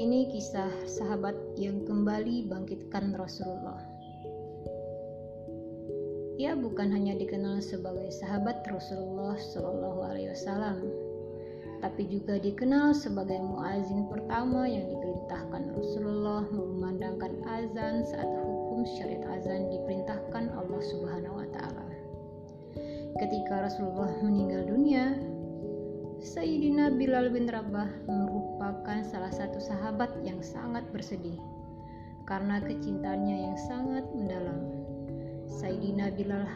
Ini kisah sahabat yang kembali bangkitkan Rasulullah. Ia bukan hanya dikenal sebagai sahabat Rasulullah Shallallahu Alaihi Wasallam, tapi juga dikenal sebagai muazin pertama yang diperintahkan Rasulullah memandangkan azan saat hukum syariat azan diperintahkan Allah Subhanahu Wa Taala. Ketika Rasulullah meninggal dunia, Sayyidina Bilal bin Rabah merupakan salah satu sahabat yang sangat bersedih karena kecintaannya yang sangat mendalam. Sayyidina Bilal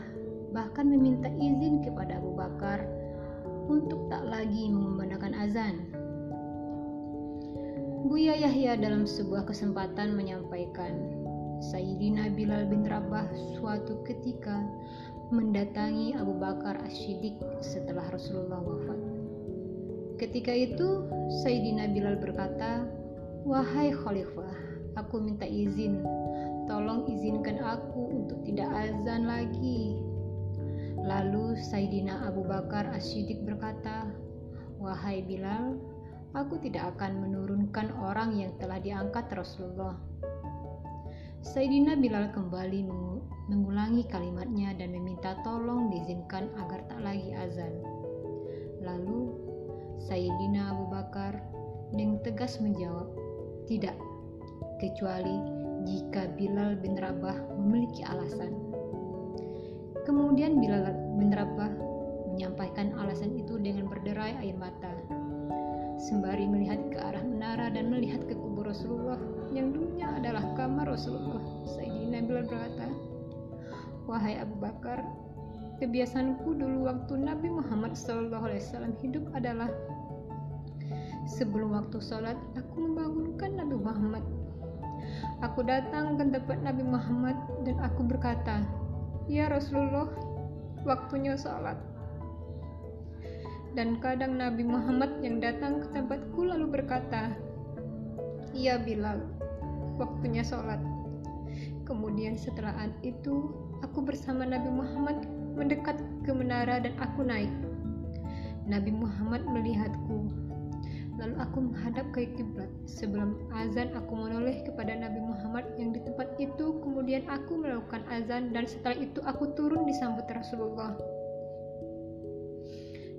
bahkan meminta izin kepada Abu Bakar untuk tak lagi mengumandangkan azan. Buya Yahya dalam sebuah kesempatan menyampaikan, Sayyidina Bilal bin Rabah suatu ketika mendatangi Abu Bakar As-Siddiq setelah Rasulullah wafat. Ketika itu, Sayyidina Bilal berkata, Wahai Khalifah, aku minta izin, tolong izinkan aku untuk tidak azan lagi. Lalu Sayyidina Abu Bakar As-Siddiq berkata, Wahai Bilal, aku tidak akan menurunkan orang yang telah diangkat Rasulullah. Sayyidina Bilal kembali mengulangi kalimatnya dan meminta tolong diizinkan agar tak lagi azan. Lalu Sayyidina Abu Bakar dengan tegas menjawab, "Tidak, kecuali jika Bilal bin Rabah memiliki alasan." Kemudian Bilal bin Rabah menyampaikan alasan itu dengan berderai air mata. Sembari melihat ke arah menara dan melihat ke kubur Rasulullah yang dulunya adalah kamar Rasulullah, Sayyidina Bilal berkata, "Wahai Abu Bakar, kebiasaanku dulu waktu Nabi Muhammad SAW hidup adalah sebelum waktu sholat aku membangunkan Nabi Muhammad. Aku datang ke tempat Nabi Muhammad dan aku berkata ya Rasulullah waktunya sholat. Dan kadang Nabi Muhammad yang datang ke tempatku lalu berkata iya Bilal waktunya sholat kemudian setelah itu aku bersama Nabi Muhammad mendekat ke menara dan aku naik. Nabi Muhammad melihatku. Lalu aku menghadap ke kiblat. Sebelum azan aku menoleh kepada Nabi Muhammad yang di tempat itu. Kemudian aku melakukan azan dan setelah itu aku turun disambut Rasulullah.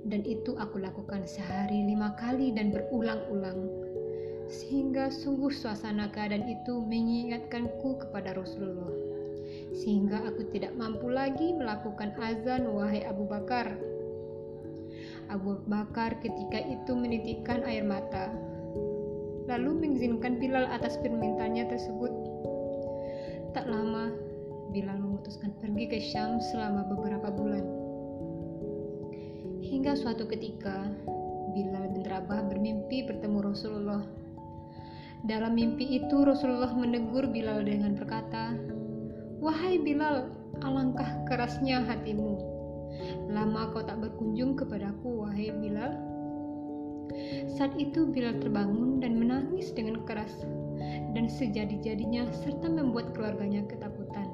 Dan itu aku lakukan sehari lima kali dan berulang-ulang. Sehingga sungguh suasana keadaan itu mengingatkanku kepada Rasulullah sehingga aku tidak mampu lagi melakukan azan wahai Abu Bakar. Abu Bakar ketika itu menitikkan air mata, lalu mengizinkan Bilal atas permintaannya tersebut. Tak lama, Bilal memutuskan pergi ke Syam selama beberapa bulan. Hingga suatu ketika, Bilal bin Rabah bermimpi bertemu Rasulullah. Dalam mimpi itu Rasulullah menegur Bilal dengan berkata, Wahai Bilal, alangkah kerasnya hatimu. Lama kau tak berkunjung kepadaku, wahai Bilal. Saat itu Bilal terbangun dan menangis dengan keras dan sejadi-jadinya serta membuat keluarganya ketakutan.